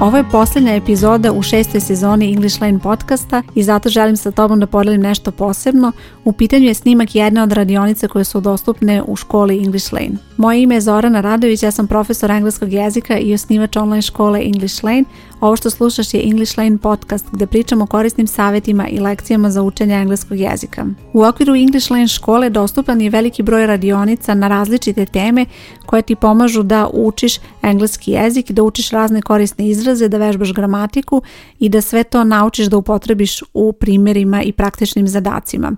Ovo je posljednja epizoda u šestoj sezoni English Lane podcasta i zato želim sa tobom da podelim nešto posebno. U pitanju je snimak jedne od radionice koje su dostupne u školi English Lane. Moje ime je Zorana Radović, ja sam profesor engleskog jezika i osnivač online škole English Lane. Ovo što slušaš je English Lane podcast gde pričamo o korisnim savjetima i lekcijama za učenje engleskog jezika. U okviru English Lane škole dostupan je veliki broj radionica na različite teme koje ti pomažu da učiš engleski jezik, da učiš razne korisne izraze, da vežbaš gramatiku i da sve to naučiš da upotrebiš u primjerima i praktičnim zadacima.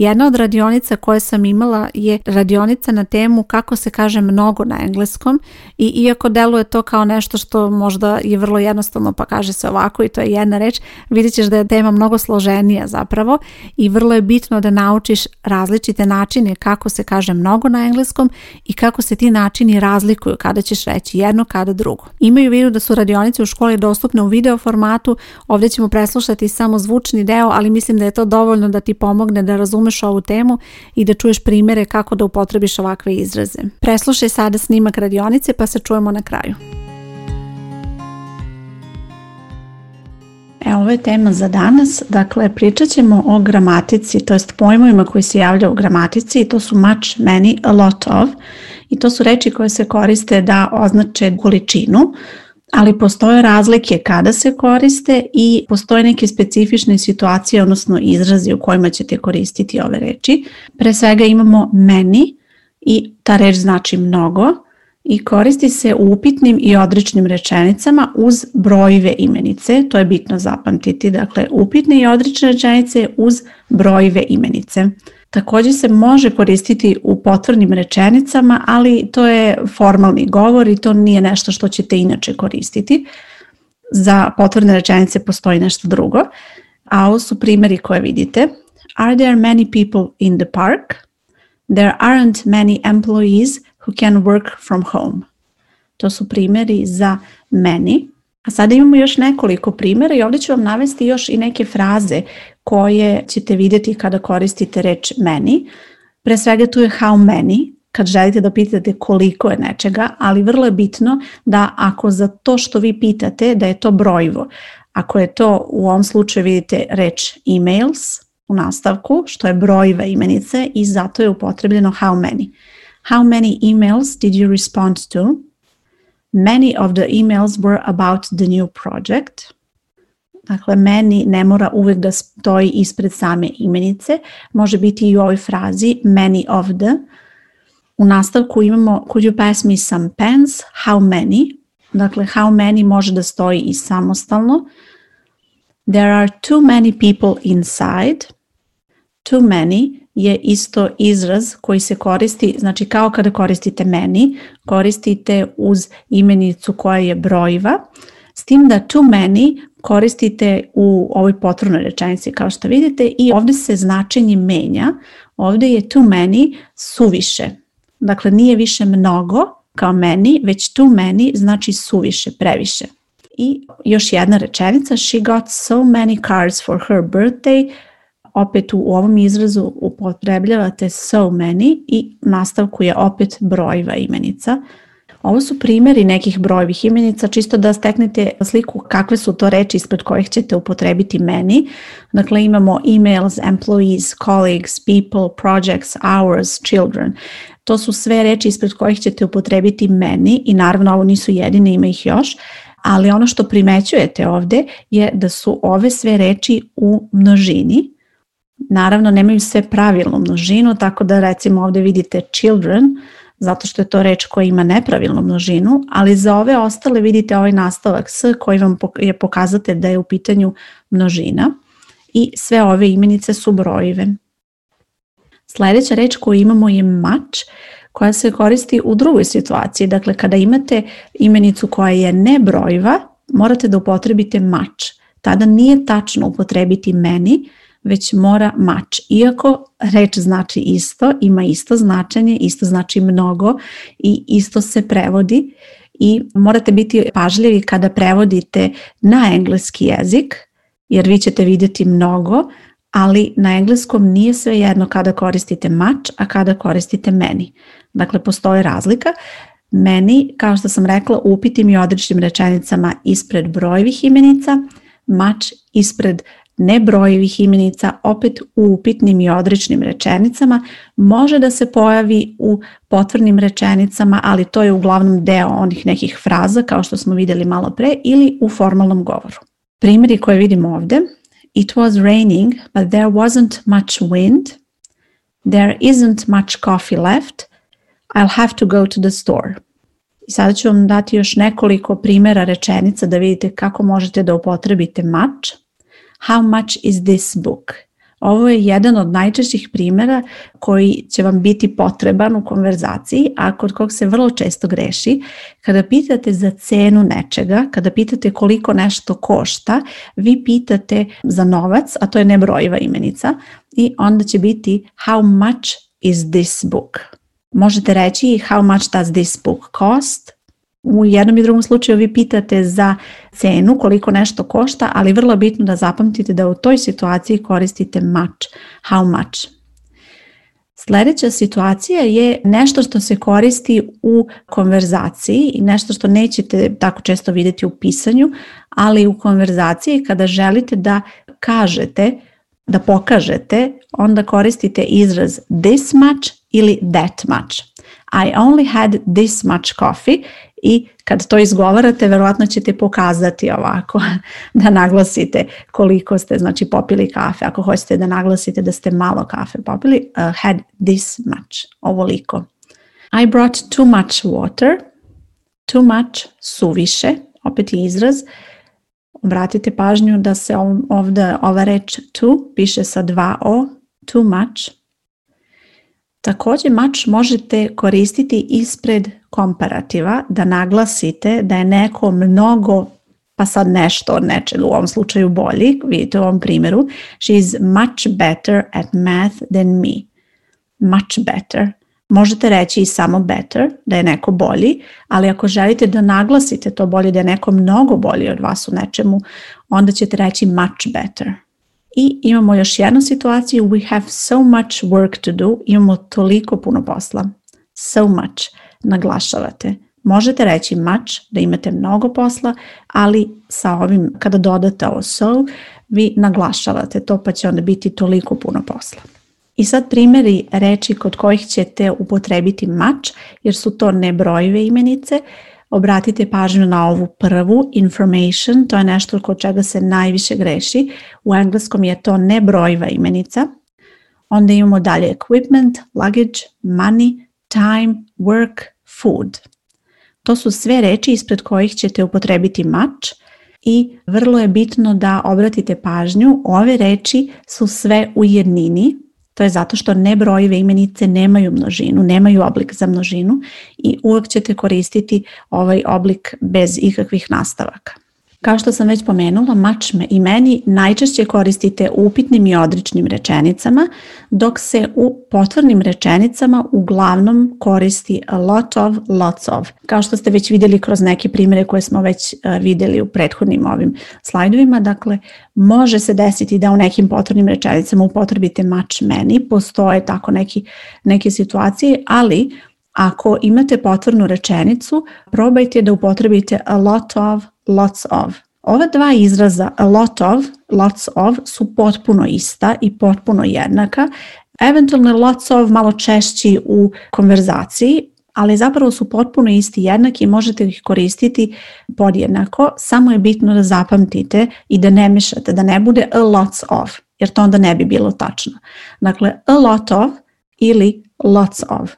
Jedna od radionica koje sam imala je radionica na temu kako se kaže mnogo na engleskom i iako deluje to kao nešto što možda je vrlo jednostavno pa kaže se ovako i to je jedna reč, vidjet ćeš da je tema mnogo složenija zapravo i vrlo je bitno da naučiš različite načine kako se kaže mnogo na engleskom i kako se ti načini razlikuju kada ćeš reći jedno kada drugo. Imaju vidu da su radionice u školi dostupne u video formatu, ovdje ćemo preslušati samo zvučni deo, ali mislim da je to dovoljno da ti pomogne da razumeš razumeš ovu temu i da čuješ primere kako da upotrebiš ovakve izraze. Preslušaj sada snimak radionice pa se čujemo na kraju. E, ovo je tema za danas. Dakle, pričat ćemo o gramatici, to jest pojmovima koji se javljaju u gramatici i to su much, many, a lot of. I to su reči koje se koriste da označe količinu, ali postoje razlike kada se koriste i postoje neke specifične situacije, odnosno izrazi u kojima ćete koristiti ove reči. Pre svega imamo meni i ta reč znači mnogo i koristi se u upitnim i odričnim rečenicama uz brojive imenice, to je bitno zapamtiti, dakle upitne i odrične rečenice uz brojive imenice. Također se može koristiti u potvrdnim rečenicama, ali to je formalni govor i to nije nešto što ćete inače koristiti. Za potvrdne rečenice postoji nešto drugo, a ovo su primjeri koje vidite. Are there many people in the park? There aren't many employees who can work from home. To su primjeri za many, a sada imamo još nekoliko primjera i ovdje ću vam navesti još i neke fraze koje ćete vidjeti kada koristite reč meni. Pre svega tu je how many, kad želite da pitate koliko je nečega, ali vrlo je bitno da ako za to što vi pitate da je to brojivo. Ako je to u ovom slučaju vidite reč emails u nastavku, što je brojiva imenice i zato je upotrebljeno how many. How many emails did you respond to? Many of the emails were about the new project. Dakle, meni ne mora uvijek da stoji ispred same imenice, može biti i u ovoj frazi many of the. U nastavku imamo could you pass me some pens, how many? Dakle, how many može da stoji i samostalno. There are too many people inside. Too many je isto izraz koji se koristi, znači kao kada koristite many, koristite uz imenicu koja je brojiva. S tim da too many koristite u ovoj potrebnoj rečenici kao što vidite i ovdje se značenje menja. Ovdje je too many suviše. Dakle, nije više mnogo kao many, već too many znači suviše, previše. I još jedna rečenica, she got so many cards for her birthday, opet u ovom izrazu upotrebljavate so many i nastavku je opet brojiva imenica. Ovo su primjeri nekih brojevih imenica, čisto da steknete sliku kakve su to reči ispred kojih ćete upotrebiti meni. Dakle, imamo emails, employees, colleagues, people, projects, hours, children. To su sve reči ispred kojih ćete upotrebiti meni i naravno ovo nisu jedine, ima ih još. Ali ono što primećujete ovde je da su ove sve reči u množini, Naravno, nemaju sve pravilnu množinu, tako da recimo ovdje vidite children, zato što je to reč koja ima nepravilnu množinu, ali za ove ostale vidite ovaj nastavak s koji vam je pokazatelj da je u pitanju množina i sve ove imenice su brojive. Sljedeća reč koju imamo je mač koja se koristi u drugoj situaciji. Dakle, kada imate imenicu koja je nebrojiva, morate da upotrebite mač. Tada nije tačno upotrebiti meni, već mora mač. Iako reč znači isto, ima isto značenje, isto znači mnogo i isto se prevodi i morate biti pažljivi kada prevodite na engleski jezik, jer vi ćete vidjeti mnogo, ali na engleskom nije jedno kada koristite mač, a kada koristite meni. Dakle, postoje razlika. Meni, kao što sam rekla, upitim i određenim rečenicama ispred brojevih imenica, mač ispred nebrojivih imenica opet u upitnim i odrečnim rečenicama, može da se pojavi u potvrnim rečenicama, ali to je uglavnom deo onih nekih fraza kao što smo videli malo pre ili u formalnom govoru. Primjeri koje vidimo ovdje. it was raining but there wasn't much wind, there isn't much coffee left, I'll have to go to the store. I sada ću vam dati još nekoliko primjera rečenica da vidite kako možete da upotrebite much how much is this book? Ovo je jedan od najčešćih primjera koji će vam biti potreban u konverzaciji, a kod kog se vrlo često greši. Kada pitate za cenu nečega, kada pitate koliko nešto košta, vi pitate za novac, a to je nebrojiva imenica, i onda će biti how much is this book? Možete reći how much does this book cost? U jednom i drugom slučaju vi pitate za cenu, koliko nešto košta, ali vrlo bitno da zapamtite da u toj situaciji koristite much, how much. Sljedeća situacija je nešto što se koristi u konverzaciji i nešto što nećete tako često vidjeti u pisanju, ali u konverzaciji kada želite da kažete, da pokažete, onda koristite izraz this much ili that much. I only had this much coffee i kad to izgovarate verovatno ćete pokazati ovako da naglasite koliko ste znači popili kafe ako hoćete da naglasite da ste malo kafe popili uh, had this much ovoliko I brought too much water too much suviše opet je izraz obratite pažnju da se ovdje ova reč too piše sa dva o too much Također mač možete koristiti ispred komparativa da naglasite da je neko mnogo pa sad nešto od nečega, u ovom slučaju bolji, vidite u ovom primjeru, she is much better at math than me. Much better. Možete reći i samo better, da je neko bolji, ali ako želite da naglasite to bolje, da je neko mnogo bolji od vas u nečemu, onda ćete reći much better. I imamo još jednu situaciju, we have so much work to do, imamo toliko puno posla. So much, naglašavate. Možete reći much, da imate mnogo posla, ali sa ovim, kada dodate ovo so, vi naglašavate to pa će onda biti toliko puno posla. I sad primjeri reći kod kojih ćete upotrebiti much, jer su to nebrojive imenice, obratite pažnju na ovu prvu, information, to je nešto kod čega se najviše greši. U engleskom je to nebrojiva imenica. Onda imamo dalje equipment, luggage, money, time, work, food. To su sve reči ispred kojih ćete upotrebiti much i vrlo je bitno da obratite pažnju, ove reči su sve u jednini, to je zato što nebrojive imenice nemaju množinu, nemaju oblik za množinu i uvijek ćete koristiti ovaj oblik bez ikakvih nastavaka. Kao što sam već pomenula, me i meni najčešće koristite upitnim i odričnim rečenicama, dok se u potvornim rečenicama uglavnom koristi lot of, lots of. Kao što ste već vidjeli kroz neke primjere koje smo već e, vidjeli u prethodnim ovim slajdovima, dakle, može se desiti da u nekim potvornim rečenicama upotrebite mač meni, postoje tako neki, neke situacije, ali ako imate potvrnu rečenicu, probajte da upotrebite a lot of, lots of. Ova dva izraza a lot of, lots of su potpuno ista i potpuno jednaka. Eventualno lots of malo češći u konverzaciji, ali zapravo su potpuno isti jednaki i možete ih koristiti podjednako, samo je bitno da zapamtite i da ne mišate, da ne bude a lots of, jer to onda ne bi bilo tačno. Dakle, a lot of ili lots of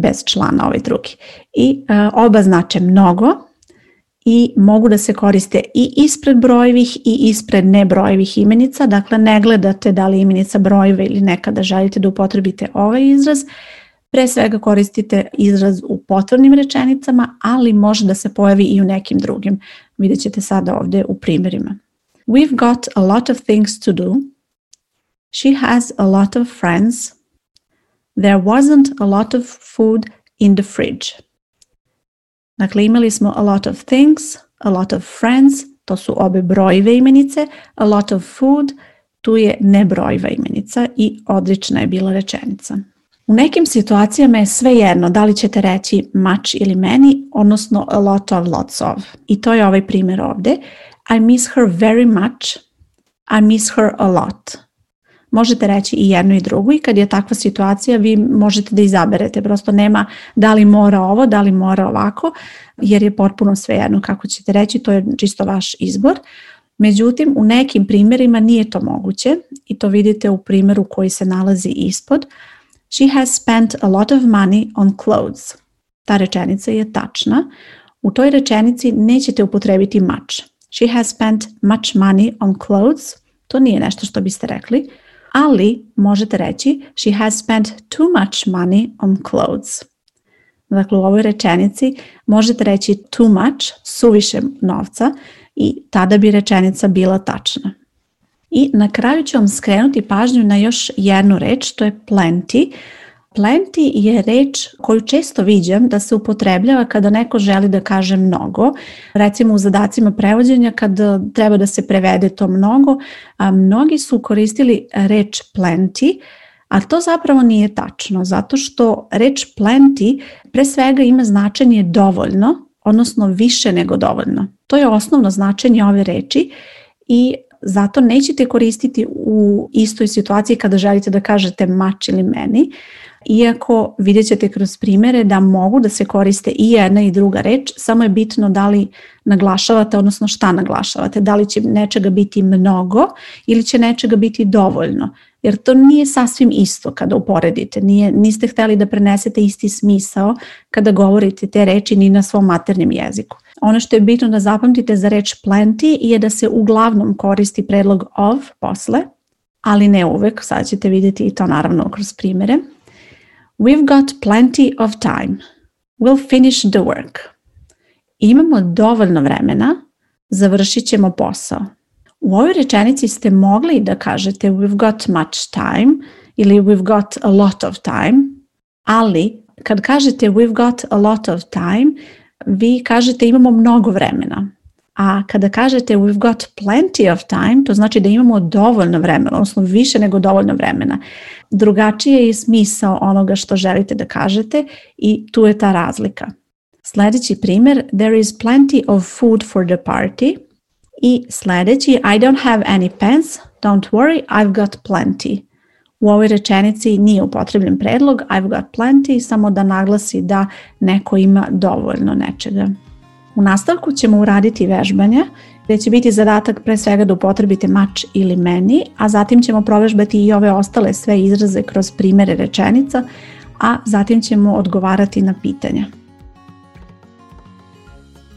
bez člana ovaj drugi. I e, oba znače mnogo i mogu da se koriste i ispred brojevih i ispred nebrojevih imenica, dakle ne gledate da li imenica brojeva ili nekada želite da upotrebite ovaj izraz, Pre svega koristite izraz u potvornim rečenicama, ali može da se pojavi i u nekim drugim. Vidjet ćete sada ovdje u primjerima. We've got a lot of things to do. She has a lot of friends there wasn't a lot of food in the fridge. Dakle, imali smo a lot of things, a lot of friends, to su obe brojive imenice, a lot of food, tu je nebrojiva imenica i odlična je bila rečenica. U nekim situacijama je sve jedno da li ćete reći much ili many, odnosno a lot of, lots of. I to je ovaj primjer ovdje. I miss her very much. I miss her a lot možete reći i jednu i drugo i kad je takva situacija vi možete da izaberete, prosto nema da li mora ovo, da li mora ovako, jer je potpuno jedno kako ćete reći, to je čisto vaš izbor. Međutim, u nekim primjerima nije to moguće i to vidite u primjeru koji se nalazi ispod. She has spent a lot of money on clothes. Ta rečenica je tačna. U toj rečenici nećete upotrebiti much. She has spent much money on clothes. To nije nešto što biste rekli ali možete reći she has spent too much money on clothes. Dakle, u ovoj rečenici možete reći too much, suviše novca i tada bi rečenica bila tačna. I na kraju ću vam skrenuti pažnju na još jednu reč, to je plenty, Plenty je reč koju često viđam da se upotrebljava kada neko želi da kaže mnogo. Recimo u zadacima prevođenja kad treba da se prevede to mnogo, a mnogi su koristili reč plenty, a to zapravo nije tačno, zato što reč plenty pre svega ima značenje dovoljno, odnosno više nego dovoljno. To je osnovno značenje ove reči i zato nećete koristiti u istoj situaciji kada želite da kažete mač ili meni, iako vidjet ćete kroz primjere da mogu da se koriste i jedna i druga reč, samo je bitno da li naglašavate, odnosno šta naglašavate, da li će nečega biti mnogo ili će nečega biti dovoljno, jer to nije sasvim isto kada uporedite, nije, niste hteli da prenesete isti smisao kada govorite te reči ni na svom maternjem jeziku. Ono što je bitno da zapamtite za reč plenty je da se uglavnom koristi predlog of posle, ali ne uvek, sad ćete vidjeti i to naravno kroz primjere. We've got plenty of time. We'll finish the work. Imamo dovoljno vremena, završit ćemo posao. U ovoj rečenici ste mogli da kažete we've got much time ili we've got a lot of time, ali kad kažete we've got a lot of time, vi kažete imamo mnogo vremena. A kada kažete we've got plenty of time, to znači da imamo dovoljno vremena, odnosno više nego dovoljno vremena. Drugačije je smisao onoga što želite da kažete i tu je ta razlika. Sljedeći primjer, there is plenty of food for the party. I sljedeći, I don't have any pens, don't worry, I've got plenty. U ovoj rečenici nije upotrebljen predlog, I've got plenty, samo da naglasi da neko ima dovoljno nečega. U nastavku ćemo uraditi vežbanje gde će biti zadatak pre svega da upotrebite mač ili meni, a zatim ćemo provežbati i ove ostale sve izraze kroz primjere rečenica, a zatim ćemo odgovarati na pitanja.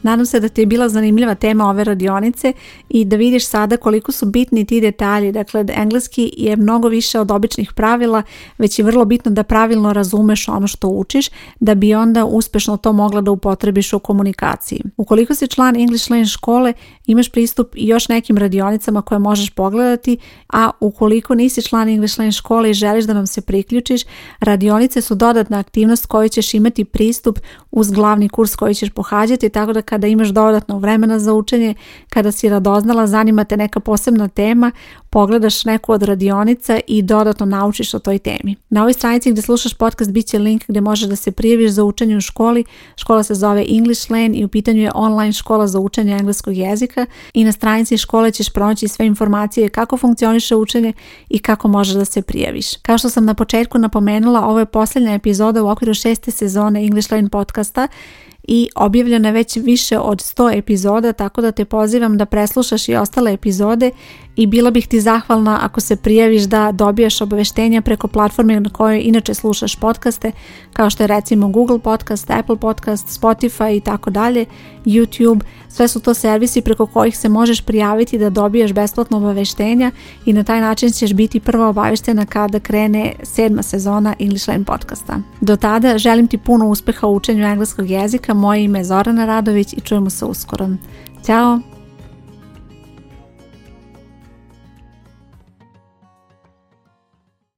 Nadam se da ti je bila zanimljiva tema ove radionice i da vidiš sada koliko su bitni ti detalji. Dakle, engleski je mnogo više od običnih pravila, već je vrlo bitno da pravilno razumeš ono što učiš, da bi onda uspešno to mogla da upotrebiš u komunikaciji. Ukoliko si član English Lane škole, imaš pristup i još nekim radionicama koje možeš pogledati, a ukoliko nisi član English Lane škole i želiš da nam se priključiš, radionice su dodatna aktivnost koju ćeš imati pristup uz glavni kurs koji ćeš pohađati, tako da kada imaš dodatno vremena za učenje, kada si radoznala, zanima te neka posebna tema, pogledaš neku od radionica i dodatno naučiš o toj temi. Na ovoj stranici gdje slušaš podcast bit će link gdje možeš da se prijaviš za učenje u školi. Škola se zove English Lane i u pitanju je online škola za učenje engleskog jezika i na stranici škole ćeš pronaći sve informacije kako funkcioniše učenje i kako možeš da se prijaviš. Kao što sam na početku napomenula, ovo je posljednja epizoda u okviru šeste sezone English Lane podcasta i objavljeno je već više od 100 epizoda, tako da te pozivam da preslušaš i ostale epizode i bila bih ti zahvalna ako se prijaviš da dobiješ obaveštenja preko platforme na kojoj inače slušaš podcaste, kao što je recimo Google Podcast, Apple Podcast, Spotify i tako dalje, YouTube, sve su to servisi preko kojih se možeš prijaviti da dobiješ besplatno obaveštenja i na taj način ćeš biti prva obaveštena kada krene sedma sezona Line podcasta. Do tada želim ti puno uspeha u učenju engleskog jezika. Moje ime je Zorana Radović i čujemo se uskoro. Ćao!